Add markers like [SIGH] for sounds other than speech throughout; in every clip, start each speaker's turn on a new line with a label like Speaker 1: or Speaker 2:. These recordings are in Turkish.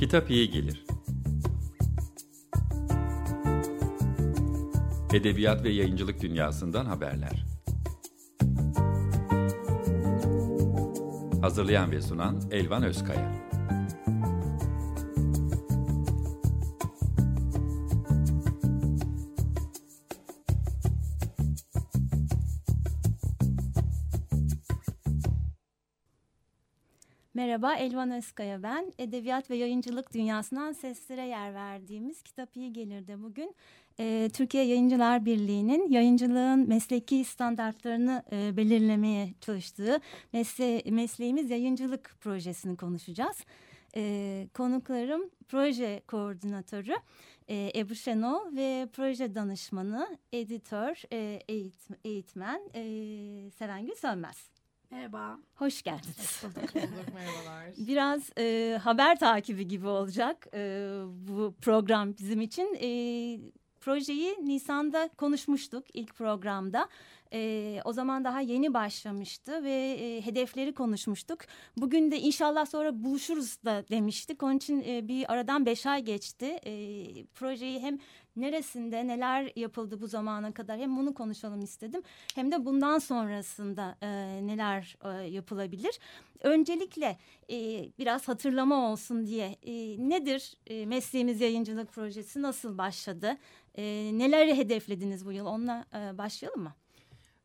Speaker 1: Kitap iyi gelir. Edebiyat ve yayıncılık dünyasından haberler. Hazırlayan ve sunan Elvan Özkaya.
Speaker 2: Merhaba, Elvan Özkaya ben. Edebiyat ve yayıncılık dünyasından seslere yer verdiğimiz Kitap İyi Gelir'de bugün e, Türkiye Yayıncılar Birliği'nin yayıncılığın mesleki standartlarını e, belirlemeye çalıştığı mesle mesleğimiz yayıncılık projesini konuşacağız. E, konuklarım proje koordinatörü e, Ebru Şenol ve proje danışmanı, editör, e, eğitmen, e, Serengül Sönmez.
Speaker 3: Merhaba.
Speaker 2: Hoş geldiniz.
Speaker 3: Hoş bulduk.
Speaker 4: Merhabalar. [LAUGHS]
Speaker 2: Biraz e, haber takibi gibi olacak e, bu program bizim için. E, projeyi Nisan'da konuşmuştuk ilk programda. E, o zaman daha yeni başlamıştı ve e, hedefleri konuşmuştuk. Bugün de inşallah sonra buluşuruz da demiştik. Onun için e, bir aradan beş ay geçti. E, projeyi hem neresinde neler yapıldı bu zamana kadar hem bunu konuşalım istedim. Hem de bundan sonrasında e, neler e, yapılabilir. Öncelikle e, biraz hatırlama olsun diye e, nedir e, mesleğimiz yayıncılık projesi nasıl başladı? E, neler hedeflediniz bu yıl onunla e, başlayalım mı?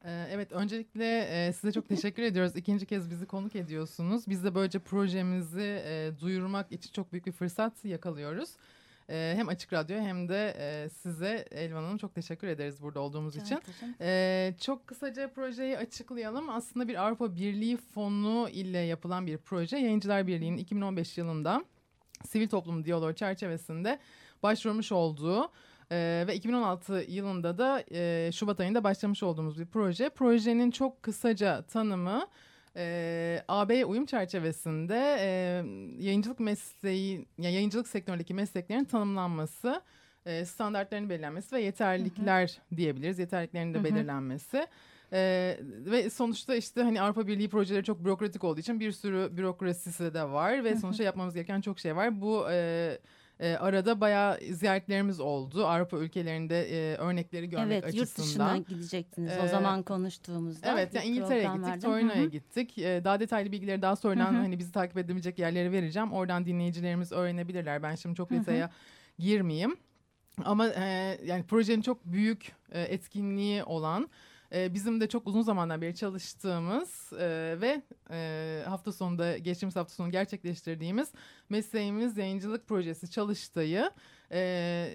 Speaker 4: Evet öncelikle size çok teşekkür ediyoruz. İkinci kez bizi konuk ediyorsunuz. Biz de böylece projemizi duyurmak için çok büyük bir fırsat yakalıyoruz. Hem Açık Radyo hem de size Elvan Hanım çok teşekkür ederiz burada olduğumuz için. Çok kısaca projeyi açıklayalım. Aslında bir Avrupa Birliği fonu ile yapılan bir proje. Yayıncılar Birliği'nin 2015 yılında sivil toplum diyaloğu çerçevesinde başvurmuş olduğu ee, ve 2016 yılında da e, Şubat ayında başlamış olduğumuz bir proje. Projenin çok kısaca tanımı e, AB uyum çerçevesinde e, yayıncılık mesleği, yani yayıncılık sektöründeki mesleklerin tanımlanması, e, standartlarının belirlenmesi ve yeterlilikler hı hı. diyebiliriz. Yeterliliklerin de hı hı. belirlenmesi. Ee, ve sonuçta işte hani Avrupa Birliği projeleri çok bürokratik olduğu için bir sürü bürokrasisi de var ve sonuçta yapmamız gereken çok şey var. Bu e, e, arada bayağı ziyaretlerimiz oldu. Avrupa ülkelerinde e, örnekleri görmek
Speaker 2: evet,
Speaker 4: açısından.
Speaker 2: Evet yurt dışına gidecektiniz ee, o zaman konuştuğumuzda.
Speaker 4: Evet yani İngiltere'ye gittik, Torino'ya gittik. E, daha detaylı bilgileri daha sonradan hani bizi takip edebilecek yerlere vereceğim. Oradan dinleyicilerimiz öğrenebilirler. Ben şimdi çok detaya girmeyeyim. Ama e, yani projenin çok büyük e, etkinliği olan e, bizim de çok uzun zamandan beri çalıştığımız e, ve e, hafta sonunda geçtiğimiz hafta sonu gerçekleştirdiğimiz mesleğimiz yayıncılık projesi çalıştayı e,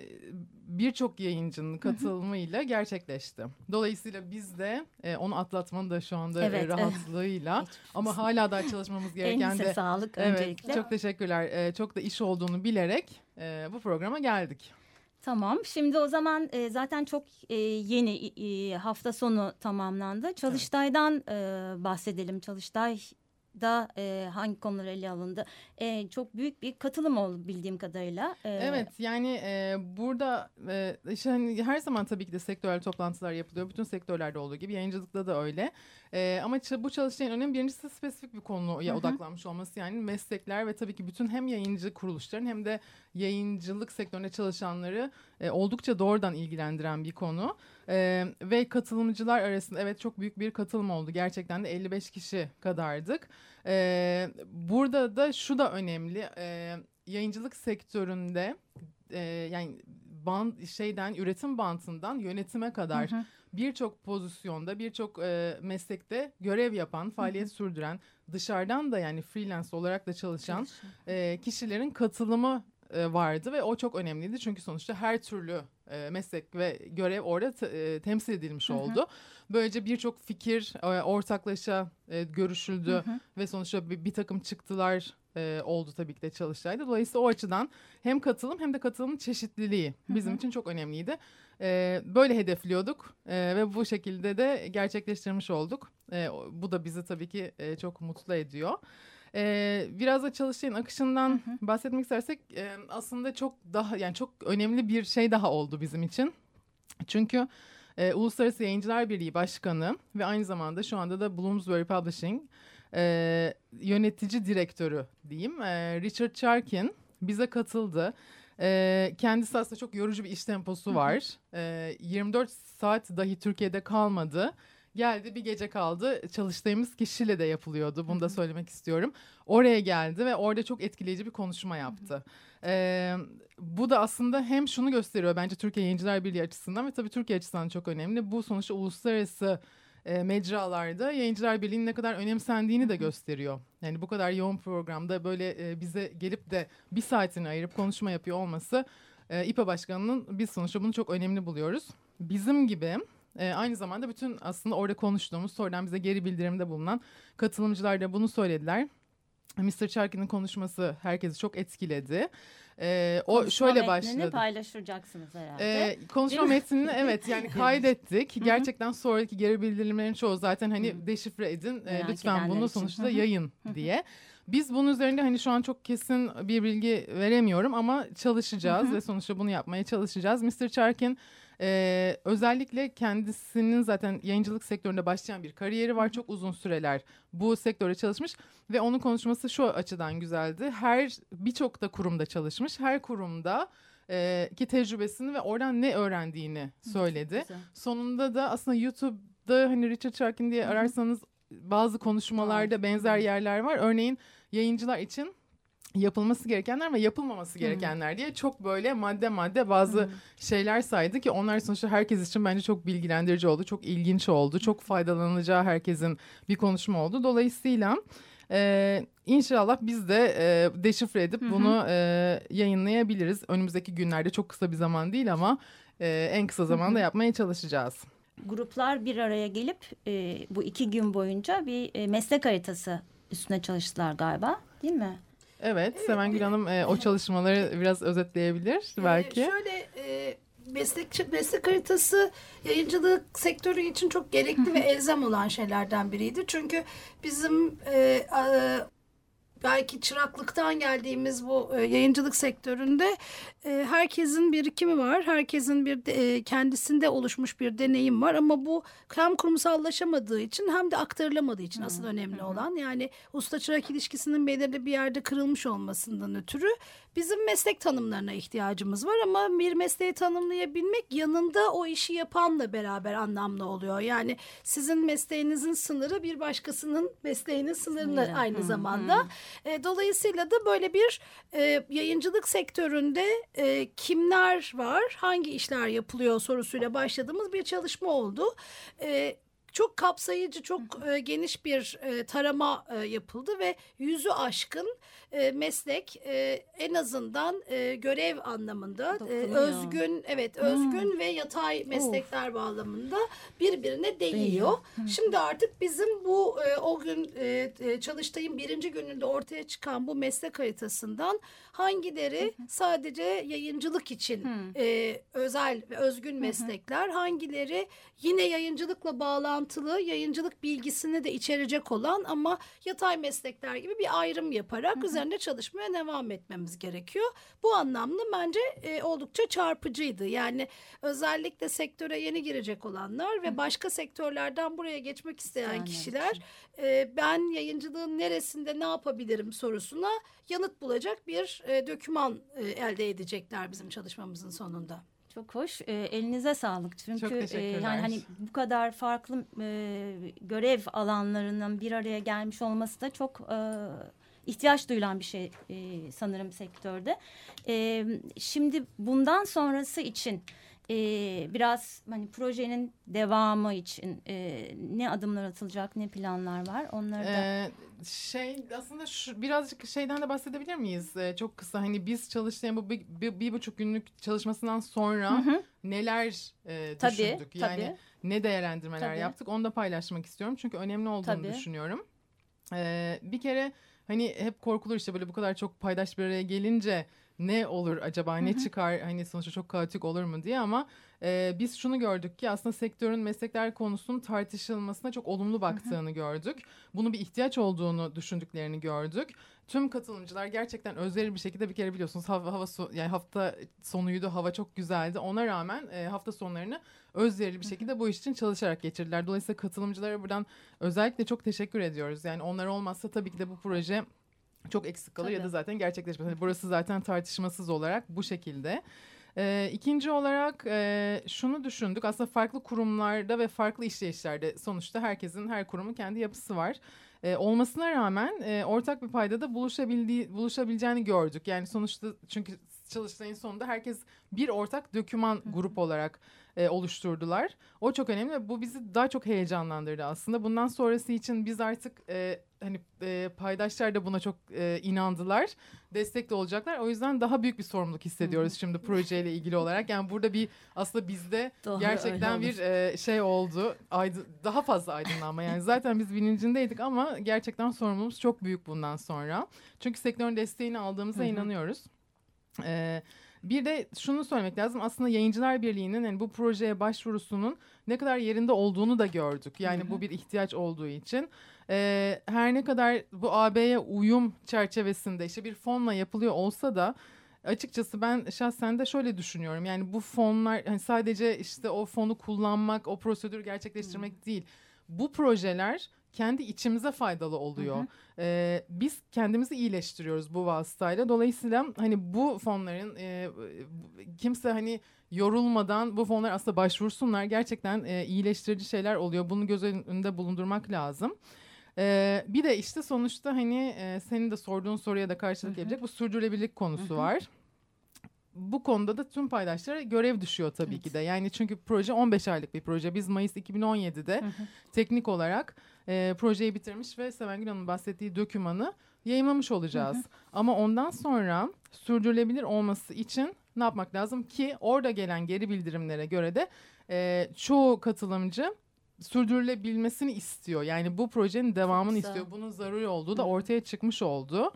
Speaker 4: birçok yayıncının katılımıyla gerçekleşti. Dolayısıyla biz de e, onu atlatmanın da şu anda evet, rahatlığıyla ama hala daha çalışmamız gereken
Speaker 2: de. sağlık
Speaker 4: evet,
Speaker 2: öncelikle.
Speaker 4: Çok teşekkürler. E, çok da iş olduğunu bilerek e, bu programa geldik.
Speaker 2: Tamam. Şimdi o zaman e, zaten çok e, yeni e, hafta sonu tamamlandı. Çalıştay'dan e, bahsedelim. Çalıştay da e, hangi konular ele alındı? E, çok büyük bir katılım oldu bildiğim kadarıyla.
Speaker 4: E, evet yani e, burada e, işte hani her zaman tabii ki de sektörel toplantılar yapılıyor. Bütün sektörlerde olduğu gibi yayıncılıkta da öyle. E, ama bu çalıştayın önemli birincisi spesifik bir konuya Hı -hı. odaklanmış olması. Yani meslekler ve tabii ki bütün hem yayıncı kuruluşların hem de yayıncılık sektöründe çalışanları e, oldukça doğrudan ilgilendiren bir konu. E, ve katılımcılar arasında evet çok büyük bir katılım oldu. Gerçekten de 55 kişi kadardık. E, burada da şu da önemli. E, yayıncılık sektöründe e, yani band şeyden üretim bantından yönetime kadar birçok pozisyonda birçok e, meslekte görev yapan faaliyet hı hı. sürdüren dışarıdan da yani freelance olarak da çalışan e, kişilerin katılımı e, vardı ve o çok önemliydi çünkü sonuçta her türlü e, meslek ve görev orada e, temsil edilmiş hı hı. oldu. Böylece birçok fikir e, ortaklaşa e, görüşüldü hı hı. ve sonuçta bir, bir takım çıktılar e, oldu tabii ki de çalıştaydı. Dolayısıyla o açıdan hem katılım hem de katılımın çeşitliliği bizim hı hı. için çok önemliydi. E, böyle hedefliyorduk e, ve bu şekilde de gerçekleştirmiş olduk. E, bu da bizi tabii ki e, çok mutlu ediyor. Ee, biraz da çalıştayın akışından hı hı. bahsetmek istersek e, aslında çok daha yani çok önemli bir şey daha oldu bizim için. Çünkü e, Uluslararası Yayıncılar Birliği Başkanı ve aynı zamanda şu anda da Bloomsbury Publishing e, yönetici direktörü diyeyim e, Richard Charkin bize katıldı. E, kendisi aslında çok yorucu bir iş temposu var. E, 24 saat dahi Türkiye'de kalmadı. Geldi bir gece kaldı. Çalıştığımız kişiyle de yapılıyordu. Bunu da söylemek istiyorum. Oraya geldi ve orada çok etkileyici bir konuşma yaptı. Ee, bu da aslında hem şunu gösteriyor bence Türkiye Yayıncılar Birliği açısından ve tabii Türkiye açısından çok önemli. Bu sonuçta uluslararası e, mecralarda Yayıncılar Birliği'nin ne kadar önemsendiğini de gösteriyor. Yani bu kadar yoğun programda böyle e, bize gelip de bir saatini ayırıp konuşma yapıyor olması e, İPA Başkanı'nın biz sonuçta bunu çok önemli buluyoruz. Bizim gibi e, aynı zamanda bütün aslında orada konuştuğumuz sonradan bize geri bildirimde bulunan katılımcılar da bunu söylediler. Mr. Charkin'in konuşması herkesi çok etkiledi. Ee, o
Speaker 2: Konuşma
Speaker 4: şöyle başladı.
Speaker 2: paylaşacaksınız herhalde.
Speaker 4: Ee, konuşma metnini evet yani [LAUGHS] kaydettik. Gerçekten sonraki geri bildirimlerin çoğu zaten hani deşifre edin. Ee, lütfen bunu sonuçta yayın diye. Biz bunun üzerinde hani şu an çok kesin bir bilgi veremiyorum ama çalışacağız ve sonuçta bunu yapmaya çalışacağız. Mr. Charkin e, özellikle kendisinin zaten yayıncılık sektöründe başlayan bir kariyeri var. Çok uzun süreler bu sektörde çalışmış ve onun konuşması şu açıdan güzeldi. Her birçok da kurumda çalışmış. Her kurumda e, ki tecrübesini ve oradan ne öğrendiğini söyledi.
Speaker 2: Güzel.
Speaker 4: Sonunda da aslında YouTube'da hani Richard Sharkin diye ararsanız bazı konuşmalarda benzer yerler var. Örneğin yayıncılar için yapılması gerekenler ve yapılmaması gerekenler diye çok böyle madde madde bazı şeyler saydı ki onlar sonuçta herkes için bence çok bilgilendirici oldu. Çok ilginç oldu. Çok faydalanacağı herkesin bir konuşma oldu. Dolayısıyla e, inşallah biz de e, deşifre edip bunu e, yayınlayabiliriz. Önümüzdeki günlerde çok kısa bir zaman değil ama e, en kısa zamanda yapmaya çalışacağız.
Speaker 2: Gruplar bir araya gelip e, bu iki gün boyunca bir e, meslek haritası üstüne çalıştılar galiba değil mi?
Speaker 4: Evet, Semengül Hanım e, o çalışmaları biraz özetleyebilir belki.
Speaker 3: Ee, şöyle e, meslek meslek haritası yayıncılık sektörü için çok gerekli ve elzem olan şeylerden biriydi. Çünkü bizim e, a- belki çıraklıktan geldiğimiz bu e, yayıncılık sektöründe e, herkesin birikimi var. Herkesin bir de, e, kendisinde oluşmuş bir deneyim var ama bu hem kurumsallaşamadığı için hem de aktarılamadığı için asıl önemli olan yani usta çırak ilişkisinin belirli bir yerde kırılmış olmasından ötürü bizim meslek tanımlarına ihtiyacımız var ama bir mesleği tanımlayabilmek yanında o işi yapanla beraber anlamlı oluyor. Yani sizin mesleğinizin sınırı bir başkasının mesleğinin sınırını
Speaker 2: Sınırı.
Speaker 3: aynı
Speaker 2: Hı,
Speaker 3: zamanda. E, dolayısıyla da böyle bir e, yayıncılık sektöründe e, kimler var, hangi işler yapılıyor sorusuyla başladığımız bir çalışma oldu. E, çok kapsayıcı, çok e, geniş bir e, tarama e, yapıldı ve yüzü aşkın e, meslek e, en azından e, görev anlamında e, özgün, evet özgün ve yatay meslekler bağlamında birbirine değiyor. Şimdi artık bizim bu e, o gün e, e, çalıştayın birinci gününde ortaya çıkan bu meslek haritasından hangileri sadece yayıncılık için e, özel ve özgün meslekler, hangileri yine yayıncılıkla bağlantılı, yayıncılık bilgisini de içerecek olan ama yatay meslekler gibi bir ayrım yaparak üzerinde çalışmaya devam etmemiz gerekiyor. Bu anlamda bence e, oldukça çarpıcıydı. Yani özellikle sektöre yeni girecek olanlar ve başka sektörlerden buraya geçmek isteyen
Speaker 2: İsteyenler
Speaker 3: kişiler e, ben yayıncılığın neresinde ne yapabilirim sorusuna yanıt bulacak bir e, döküman e, elde edecekler bizim çalışmamızın sonunda.
Speaker 2: Çok hoş. E, elinize sağlık. Çünkü
Speaker 4: Çok
Speaker 2: e, yani hani bu kadar farklı e, görev alanlarının bir araya gelmiş olması da çok e, ihtiyaç duyulan bir şey e, sanırım sektörde. E, şimdi bundan sonrası için e, biraz hani projenin devamı için e, ne adımlar atılacak, ne planlar var onları da.
Speaker 4: Ee, şey aslında şu, birazcık şeyden de bahsedebilir miyiz? Ee, çok kısa hani biz çalıştığım bu bir, bir, bir buçuk günlük çalışmasından sonra neler e,
Speaker 2: Tabii,
Speaker 4: düşündük? Yani
Speaker 2: tabii.
Speaker 4: ne değerlendirmeler
Speaker 2: Tabii.
Speaker 4: yaptık onu da paylaşmak istiyorum. Çünkü önemli olduğunu
Speaker 2: Tabii.
Speaker 4: düşünüyorum. Ee, bir kere hani hep korkulur işte böyle bu kadar çok paydaş bir araya gelince ne olur acaba ne çıkar hani sonuçta çok kaotik olur mu diye ama e, biz şunu gördük ki aslında sektörün meslekler konusunun tartışılmasına çok olumlu baktığını gördük. Bunu bir ihtiyaç olduğunu düşündüklerini gördük. Tüm katılımcılar gerçekten özverili bir şekilde bir kere biliyorsunuz hava, hava so- yani hafta sonuydu hava çok güzeldi. Ona rağmen e, hafta sonlarını özverili bir şekilde bu iş için çalışarak geçirdiler. Dolayısıyla katılımcılara buradan özellikle çok teşekkür ediyoruz. Yani onlar olmazsa tabii ki de bu proje çok eksik kalır ya da
Speaker 2: Tabii.
Speaker 4: zaten gerçekleşmez. Hani burası zaten tartışmasız olarak bu şekilde. Ee, ikinci olarak e, şunu düşündük aslında farklı kurumlarda ve farklı işleyişlerde sonuçta herkesin her kurumun kendi yapısı var. Ee, olmasına rağmen e, ortak bir paydada buluşabildiği buluşabileceğini gördük. Yani sonuçta çünkü çalıştayın sonunda herkes bir ortak döküman grup olarak e, oluşturdular. O çok önemli ve bu bizi daha çok heyecanlandırdı aslında. Bundan sonrası için biz artık e, hani e, paydaşlar da buna çok e, inandılar. Destek de olacaklar. O yüzden daha büyük bir sorumluluk hissediyoruz şimdi projeyle ilgili olarak. Yani burada bir aslında bizde
Speaker 2: Doğru,
Speaker 4: gerçekten bir e, şey oldu. Aydın, daha fazla aydınlanma. Yani zaten biz bilincindeydik ama gerçekten sorumluluğumuz çok büyük bundan sonra. Çünkü sektörün desteğini aldığımıza inanıyoruz. Ee, bir de şunu söylemek lazım. Aslında Yayıncılar Birliği'nin yani bu projeye başvurusunun ne kadar yerinde olduğunu da gördük. Yani bu bir ihtiyaç olduğu için. Ee, her ne kadar bu AB'ye uyum çerçevesinde işte bir fonla yapılıyor olsa da açıkçası ben şahsen de şöyle düşünüyorum. Yani bu fonlar hani sadece işte o fonu kullanmak, o prosedürü gerçekleştirmek değil. Bu projeler kendi içimize faydalı oluyor. Ee, biz kendimizi iyileştiriyoruz bu vasıtayla. Dolayısıyla hani bu fonların e, kimse hani yorulmadan bu fonlar aslında başvursunlar. Gerçekten e, iyileştirici şeyler oluyor. Bunu göz önünde bulundurmak lazım. Ee, bir de işte sonuçta hani e, senin de sorduğun soruya da karşılık gelecek bu sürdürülebilirlik konusu var. Bu konuda da tüm paydaşlara görev düşüyor tabii ki de. Yani çünkü proje 15 aylık bir proje. Biz Mayıs 2017'de teknik olarak e, projeyi bitirmiş ve Sevengül Hanım'ın bahsettiği dokümanı yayınlamış olacağız. Ama ondan sonra sürdürülebilir olması için ne yapmak lazım ki orada gelen geri bildirimlere göre de e, çoğu katılımcı sürdürülebilmesini istiyor. Yani bu projenin devamını istiyor. Bunun zaruri olduğu da ortaya çıkmış oldu.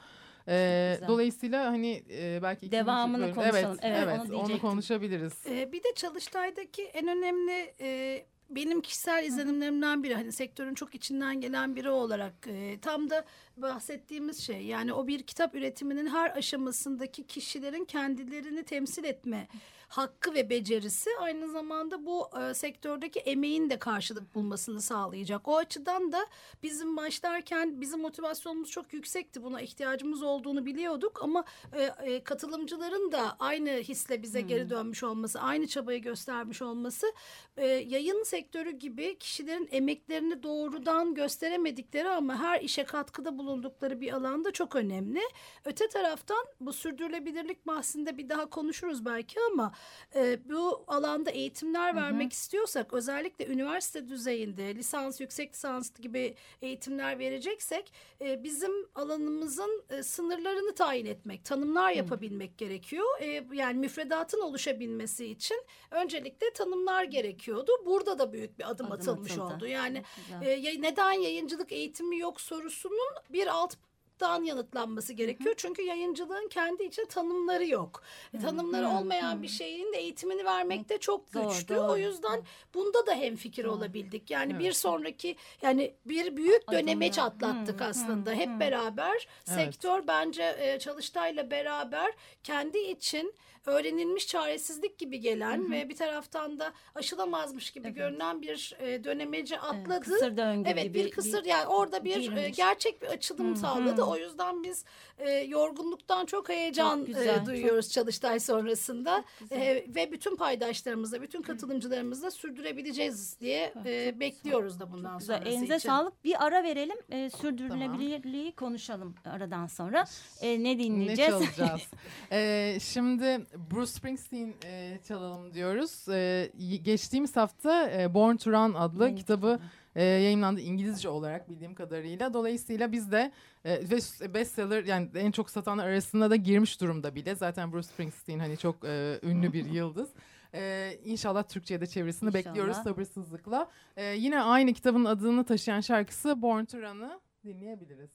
Speaker 4: Ee, dolayısıyla hani e, belki ikinci
Speaker 2: Devamını
Speaker 4: bölüm-
Speaker 2: konuşalım.
Speaker 4: Evet,
Speaker 2: Evet,
Speaker 4: evet,
Speaker 2: onu
Speaker 4: onu, konuşabiliriz.
Speaker 3: Ee, bir de Çalıştay'daki en önemli e, benim kişisel izlenimlerimden biri hani sektörün çok içinden gelen biri olarak e, tam da bahsettiğimiz şey yani o bir kitap üretiminin her aşamasındaki kişilerin kendilerini temsil etme hakkı ve becerisi aynı zamanda bu e, sektördeki emeğin de karşılık bulmasını sağlayacak. O açıdan da bizim başlarken bizim motivasyonumuz çok yüksekti. Buna ihtiyacımız olduğunu biliyorduk ama e, e, katılımcıların da aynı hisle bize geri dönmüş olması, aynı çabayı göstermiş olması e, yayın sektörü gibi kişilerin emeklerini doğrudan gösteremedikleri ama her işe katkıda bulundukları bir alanda çok önemli. Öte taraftan bu sürdürülebilirlik bahsinde bir daha konuşuruz belki ama e, bu alanda eğitimler vermek istiyorsak özellikle üniversite düzeyinde lisans, yüksek lisans gibi eğitimler vereceksek e, bizim alanımızın e, sınırlarını tayin etmek, tanımlar yapabilmek gerekiyor. E, yani müfredatın oluşabilmesi için öncelikle tanımlar gerekiyordu. Burada da büyük bir adım,
Speaker 2: Adım
Speaker 3: atılmış
Speaker 2: atıldı.
Speaker 3: oldu. Yani e, neden yayıncılık eğitimi yok sorusunun bir alt dan yanıtlanması gerekiyor. Çünkü yayıncılığın kendi için tanımları yok. E, Tanımları olmayan bir şeyin de eğitimini vermekte çok
Speaker 2: Doğru,
Speaker 3: güçlü.
Speaker 2: doğru.
Speaker 3: O yüzden bunda da hemfikir olabildik. Yani bir sonraki yani bir büyük dönemeç atlattık
Speaker 2: Hı,
Speaker 3: aslında.
Speaker 2: hı,
Speaker 3: Hep
Speaker 2: hı.
Speaker 3: beraber sektör bence e, Çalıştay'la beraber kendi için öğrenilmiş çaresizlik gibi gelen ve bir taraftan da aşılamazmış gibi görünen bir e, dönemeci atladı.
Speaker 2: kısır döngü
Speaker 3: evet,
Speaker 2: gibi
Speaker 3: bir kısır yani orada bir e,
Speaker 2: girmiş.
Speaker 3: gerçek bir açılım sağladı. O yüzden biz e, yorgunluktan çok heyecan
Speaker 2: Çok güzel,
Speaker 3: e, duyuyoruz Çalıştay sonrasında E, ve bütün paydaşlarımızla, bütün katılımcılarımızla sürdürebileceğiz diye e, bekliyoruz da bundan sonrası
Speaker 2: Elinize
Speaker 3: için.
Speaker 2: sağlık. Bir ara verelim. E, sürdürülebilirliği konuşalım aradan sonra. E, ne dinleyeceğiz?
Speaker 4: Ne çalacağız? Ee, [LAUGHS] şimdi Bruce Springsteen e, çalalım diyoruz. Y- geçtiğimiz hafta e, Born to Run adlı
Speaker 2: Yeni
Speaker 4: kitabı e, yayınlandı İngilizce olarak bildiğim kadarıyla. Dolayısıyla biz de e, ve bestseller yani en çok satanlar arasında da girmiş durumda bile. Zaten Bruce Springsteen hani çok e, ünlü bir [LAUGHS] yıldız. Ee, inşallah Türkçe'ye de çevirisini
Speaker 2: İnşallah.
Speaker 4: bekliyoruz sabırsızlıkla. Ee, yine aynı kitabın adını taşıyan şarkısı Born to Run'ı dinleyebiliriz.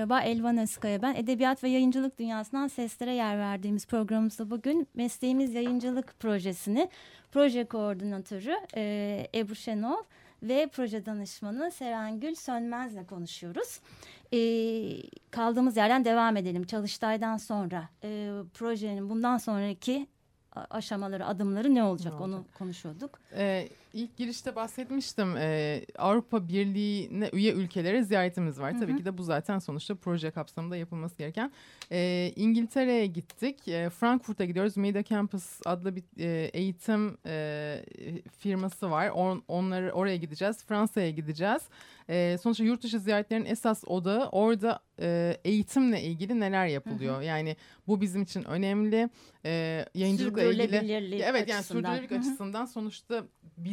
Speaker 2: Merhaba Elvan Özkaya ben. Edebiyat ve yayıncılık dünyasından seslere yer verdiğimiz programımızda bugün mesleğimiz yayıncılık projesini proje koordinatörü e, Ebru Şenol ve proje danışmanı Serengül Sönmez'le konuşuyoruz. E, kaldığımız yerden devam edelim. Çalıştay'dan sonra e, projenin bundan sonraki aşamaları, adımları ne olacak,
Speaker 4: Ne
Speaker 2: onu
Speaker 4: olacak?
Speaker 2: konuşuyorduk.
Speaker 4: Ee, ilk girişte bahsetmiştim. Ee, Avrupa Birliği'ne üye ülkelere ziyaretimiz var. Tabii ki de bu zaten sonuçta proje kapsamında yapılması gereken. Ee, İngiltere'ye gittik. Ee, Frankfurt'a gidiyoruz. Media Campus adlı bir e, eğitim e, firması var. On, onları oraya gideceğiz. Fransa'ya gideceğiz. Ee, sonuçta yurt dışı ziyaretlerin esas odağı orada e, eğitimle ilgili neler yapılıyor. Yani bu bizim için önemli. Ee, yayıncılıkla ilgili evet yani sürdürülebilirlik
Speaker 2: Hı hı.
Speaker 4: açısından sonuçta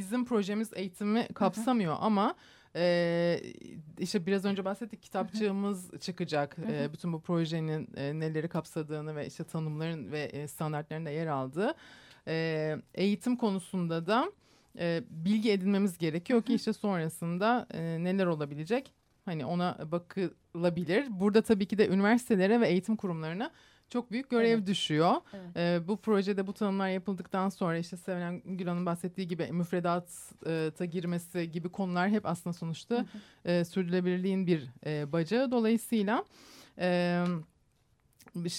Speaker 4: bizim projemiz eğitimi kapsamıyor ama e, işte biraz önce bahsettik kitapçığımız çıkacak. E, bütün bu projenin e, neleri kapsadığını ve işte tanımların ve e, standartların da yer aldığı. E, eğitim konusunda da e, bilgi edinmemiz gerekiyor ki işte sonrasında e, neler olabilecek hani ona bakılabilir. Burada tabii ki de üniversitelere ve eğitim kurumlarına çok büyük görev
Speaker 2: Evet.
Speaker 4: düşüyor.
Speaker 2: Evet.
Speaker 4: Ee, bu projede bu tanımlar yapıldıktan sonra işte Seven Gülhan'ın bahsettiği gibi müfredata girmesi gibi konular hep aslında sonuçta e, sürdürülebilirliğin bir e, bacağı. Dolayısıyla e,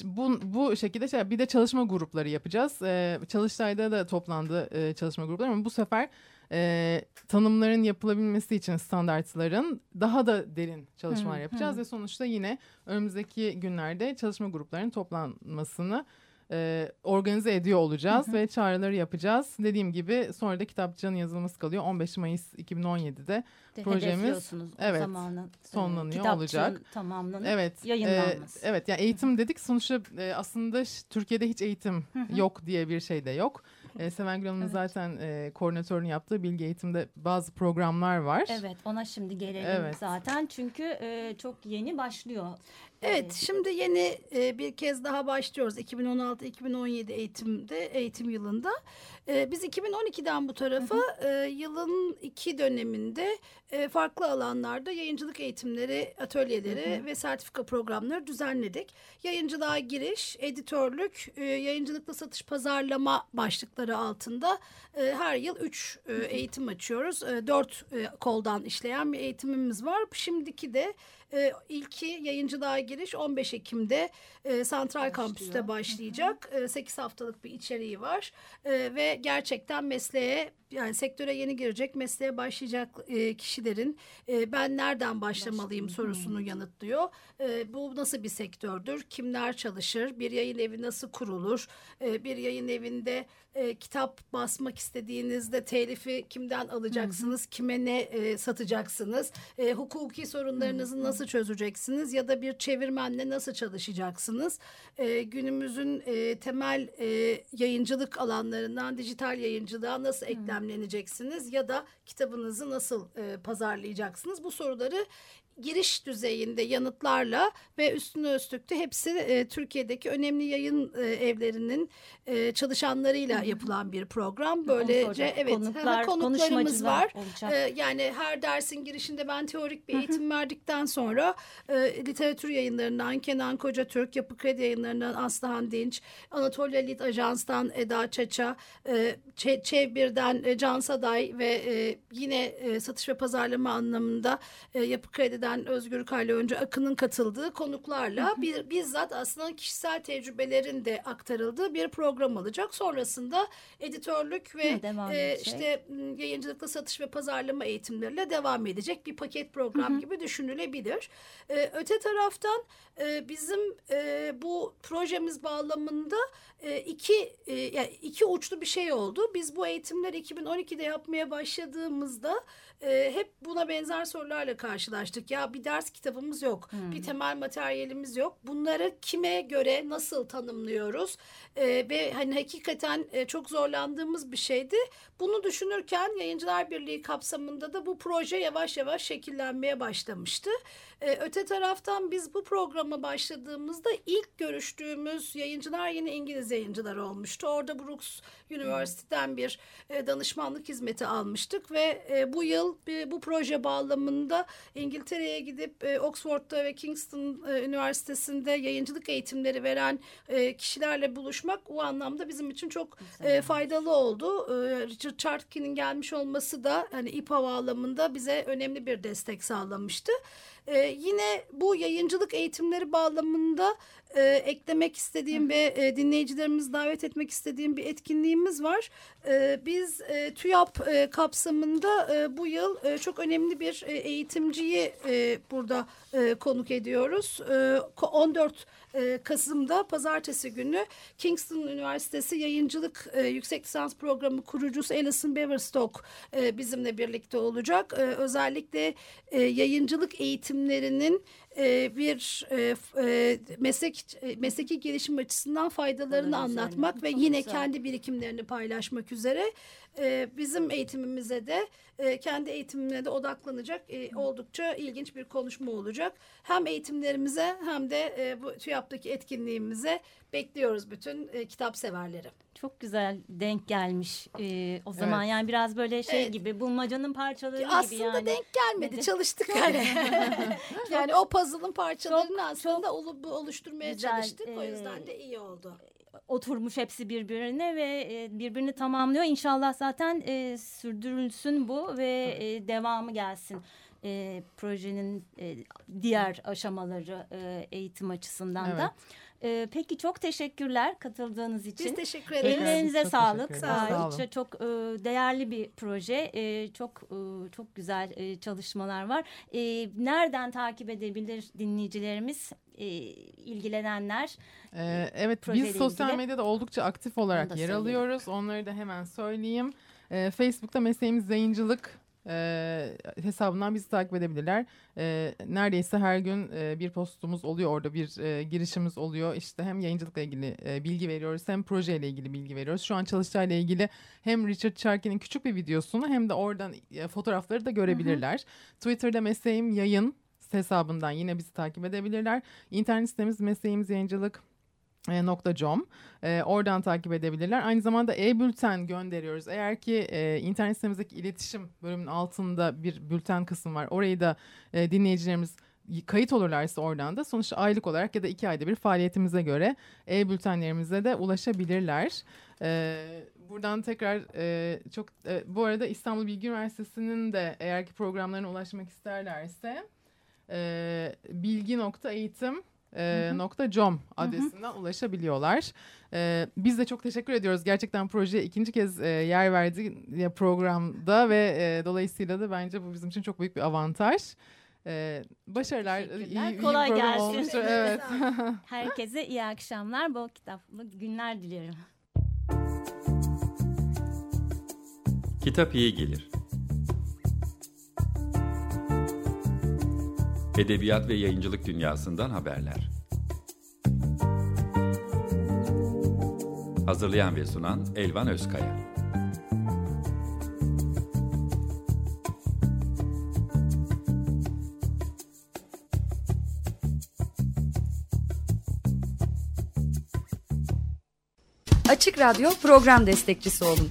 Speaker 4: bu, bu şekilde şey, bir de çalışma grupları yapacağız. E, Çalıştay'da da toplandı e, çalışma grupları ama bu sefer e, tanımların yapılabilmesi için standartların daha da derin çalışmalar
Speaker 2: Hı,
Speaker 4: yapacağız
Speaker 2: hı.
Speaker 4: ve sonuçta yine önümüzdeki günlerde çalışma gruplarının toplanmasını e, organize ediyor olacağız ve çağrıları yapacağız. Dediğim gibi sonra da kitapçığın yazılması kalıyor. 15 Mayıs 2017'de
Speaker 2: De
Speaker 4: projemiz, evet,
Speaker 2: zamanı, e,
Speaker 4: sonlanıyor
Speaker 2: kitapçığın
Speaker 4: olacak.
Speaker 2: tamamlanıp
Speaker 4: Evet.
Speaker 2: yayınlanması.
Speaker 4: e, evet yani eğitim dedik sonuçta e, aslında Türkiye'de hiç eğitim yok diye bir şey de yok. E, Seven Gül Hanım'ın
Speaker 2: Evet.
Speaker 4: zaten e, koordinatörünü yaptığı bilgi eğitimde bazı programlar var.
Speaker 2: Evet ona şimdi gelelim
Speaker 4: Evet.
Speaker 2: zaten çünkü e, çok yeni başlıyor.
Speaker 3: Evet, şimdi yeni e, bir kez daha başlıyoruz 2016-2017 eğitimde, eğitim yılında. E, biz 2012'den bu tarafa e, yılın iki döneminde e, farklı alanlarda yayıncılık eğitimleri, atölyeleri ve sertifika programları düzenledik. Yayıncılığa giriş, editörlük, e, yayıncılıkla satış pazarlama başlıkları altında e, her yıl üç e, eğitim açıyoruz. E, dört e, koldan işleyen bir eğitimimiz var. Şimdiki de e, ilki yayıncılığa giriş 15 Ekim'de e, Santral Kampüs'te başlayacak. E, 8 haftalık bir içeriği var E, ve gerçekten mesleğe yani sektöre yeni girecek mesleğe başlayacak e, kişilerin e, ben nereden başlamalıyım sorusunu yanıtlıyor. E, bu nasıl bir sektördür? Kimler çalışır? Bir yayın evi nasıl kurulur? E, bir yayın evinde e, kitap basmak istediğinizde telifi kimden alacaksınız? Kime ne e, satacaksınız? E, hukuki sorunlarınızı nasıl çözeceksiniz? Ya da bir çevirmenle nasıl çalışacaksınız? E, günümüzün e, temel e, yayıncılık alanlarından dijital yayıncılığa nasıl eklemleneceksiniz? Ya da kitabınızı nasıl e, pazarlayacaksınız? Bu soruları giriş düzeyinde yanıtlarla ve üstüne üstlük de hepsi e, Türkiye'deki önemli yayın e, evlerinin e, çalışanlarıyla yapılan bir program. Böylece evet
Speaker 2: Konuklar,
Speaker 3: konuklarımız var.
Speaker 2: olacak.
Speaker 3: E, yani her dersin girişinde ben teorik bir eğitim verdikten sonra e, literatür yayınlarından Kenan Koca Türk, Yapı Kredi yayınlarından Aslıhan Dinç, Anatolia Lit Ajans'tan Eda Çaça, e, Çe- Çevbir'den e, Can Saday ve e, yine e, satış ve pazarlama anlamında e, Yapı Kredi'den Özgür Kaylı önce Akın'ın katıldığı konuklarla bir, bizzat aslında kişisel tecrübelerin de aktarıldığı bir program olacak. Sonrasında editörlük ve
Speaker 2: Hı,
Speaker 3: e, işte m, yayıncılıkla satış ve pazarlama eğitimleriyle devam edecek bir paket program gibi düşünülebilir. E, öte taraftan e, bizim e, bu projemiz bağlamında e, iki e, yani iki uçlu bir şey oldu. Biz bu eğitimleri 2012'de yapmaya başladığımızda e, hep buna benzer sorularla karşılaştık. Ya bir ders kitabımız yok, bir temel materyalimiz yok. Bunları kime göre nasıl tanımlıyoruz? E, ve hani hakikaten e, çok zorlandığımız bir şeydi. Bunu düşünürken Yayıncılar Birliği kapsamında da bu proje yavaş yavaş şekillenmeye başlamıştı. E, öte taraftan biz bu programa başladığımızda ilk görüştüğümüz yayıncılar yine İngiliz yayıncılar olmuştu. Orada Brooks Üniversiteden bir e, danışmanlık hizmeti almıştık ve e, bu yıl e, bu proje bağlamında İngiltere'ye gidip e, Oxford'da ve Kingston e, Üniversitesi'nde yayıncılık eğitimleri veren e, kişilerle buluşmak o anlamda bizim için çok e, faydalı oldu. E, Richard Chartkin'in gelmiş olması da hani İPA bağlamında bize önemli bir destek sağlamıştı. Ee, yine bu yayıncılık eğitimleri bağlamında e, eklemek istediğim ve e, dinleyicilerimizi davet etmek istediğim bir etkinliğimiz var. E, biz e, TÜYAP e, kapsamında e, bu yıl e, çok önemli bir e, eğitimciyi e, burada e, konuk ediyoruz. E, ko- 14 e, Kasım'da pazartesi günü Kingston Üniversitesi Yayıncılık e, Yüksek Lisans Programı kurucusu Alison Beverstock e, bizimle birlikte olacak. E, özellikle e, yayıncılık eğitimlerinin e, bir e, e, meslek mesleki gelişim açısından faydalarını
Speaker 2: Faydaları
Speaker 3: anlatmak
Speaker 2: üzerine.
Speaker 3: ve
Speaker 2: Çok
Speaker 3: yine
Speaker 2: güzel.
Speaker 3: kendi birikimlerini paylaşmak üzere e, bizim eğitimimize de e, kendi eğitimine de odaklanacak e, oldukça ilginç bir konuşma olacak. Hem eğitimlerimize hem de e, bu TÜYAP'taki etkinliğimize bekliyoruz bütün e, kitap severleri.
Speaker 2: Çok güzel denk gelmiş e, o zaman yani biraz böyle şey
Speaker 3: Evet.
Speaker 2: gibi bulmacanın parçaları gibi
Speaker 3: Aslında
Speaker 2: yani.
Speaker 3: denk gelmedi
Speaker 2: Dedi.
Speaker 3: çalıştık hani. [LAUGHS] yani o puzzle'ın parçalarını
Speaker 2: Çok,
Speaker 3: aslında bu- oluşturmaya
Speaker 2: güzel,
Speaker 3: çalıştık. O
Speaker 2: e,
Speaker 3: yüzden de iyi oldu.
Speaker 2: Oturmuş hepsi birbirine ve e, birbirini tamamlıyor. İnşallah zaten e, sürdürülsün bu ve e, devamı gelsin. E, projenin e, diğer aşamaları e, eğitim açısından da. E, peki çok teşekkürler katıldığınız için.
Speaker 3: Biz teşekkür ederiz.
Speaker 2: Ellerinize
Speaker 4: Çok
Speaker 2: sağlık.
Speaker 4: Sağ
Speaker 2: Çok, çok e, değerli bir proje. E, çok e, çok güzel e, çalışmalar var. E, nereden takip edebilir dinleyicilerimiz, e, ilgilenenler?
Speaker 4: Ee, evet biz sosyal
Speaker 2: ilgili.
Speaker 4: medyada oldukça aktif olarak yer alıyoruz. Onları da hemen söyleyeyim. Ee, Facebook'ta mesleğimiz yayıncılık e, hesabından bizi takip edebilirler. E, neredeyse her gün e, bir postumuz oluyor orada bir e, girişimiz oluyor. İşte hem yayıncılıkla ilgili e, bilgi veriyoruz hem projeyle ilgili bilgi veriyoruz. Şu an çalıştayla ilgili hem Richard Charkin'in küçük bir videosunu hem de oradan e, fotoğrafları da görebilirler. Twitter'da mesleğim yayın hesabından yine bizi takip edebilirler. İnternet sitemiz mesleğimiz yayıncılık com. E, oradan takip edebilirler. Aynı zamanda e-bülten gönderiyoruz. Eğer ki e, internet sitemizdeki iletişim bölümünün altında bir bülten kısmı var. Orayı da e, dinleyicilerimiz kayıt olurlarsa oradan da sonuçta aylık olarak ya da iki ayda bir faaliyetimize göre e-bültenlerimize de ulaşabilirler. E, buradan tekrar e, çok e, bu arada İstanbul Bilgi Üniversitesi'nin de eğer ki programlarına ulaşmak isterlerse e, bilgi.eğitim e, nokta com adresinden ulaşabiliyorlar. E, biz de çok teşekkür ediyoruz. Gerçekten projeye ikinci kez e, yer verdi ya programda ve e, dolayısıyla da bence bu bizim için çok büyük bir avantaj. E, başarılar. İyi- iyi
Speaker 2: Kolay
Speaker 4: program
Speaker 2: gelsin.
Speaker 4: olmuştur. Evet. [LAUGHS]
Speaker 2: Herkese iyi akşamlar, bol kitaplı günler dilerim.
Speaker 1: Kitap iyi gelir. Edebiyat ve yayıncılık dünyasından haberler. Hazırlayan ve sunan Elvan Özkaya.
Speaker 5: Açık Radyo program destekçisi olun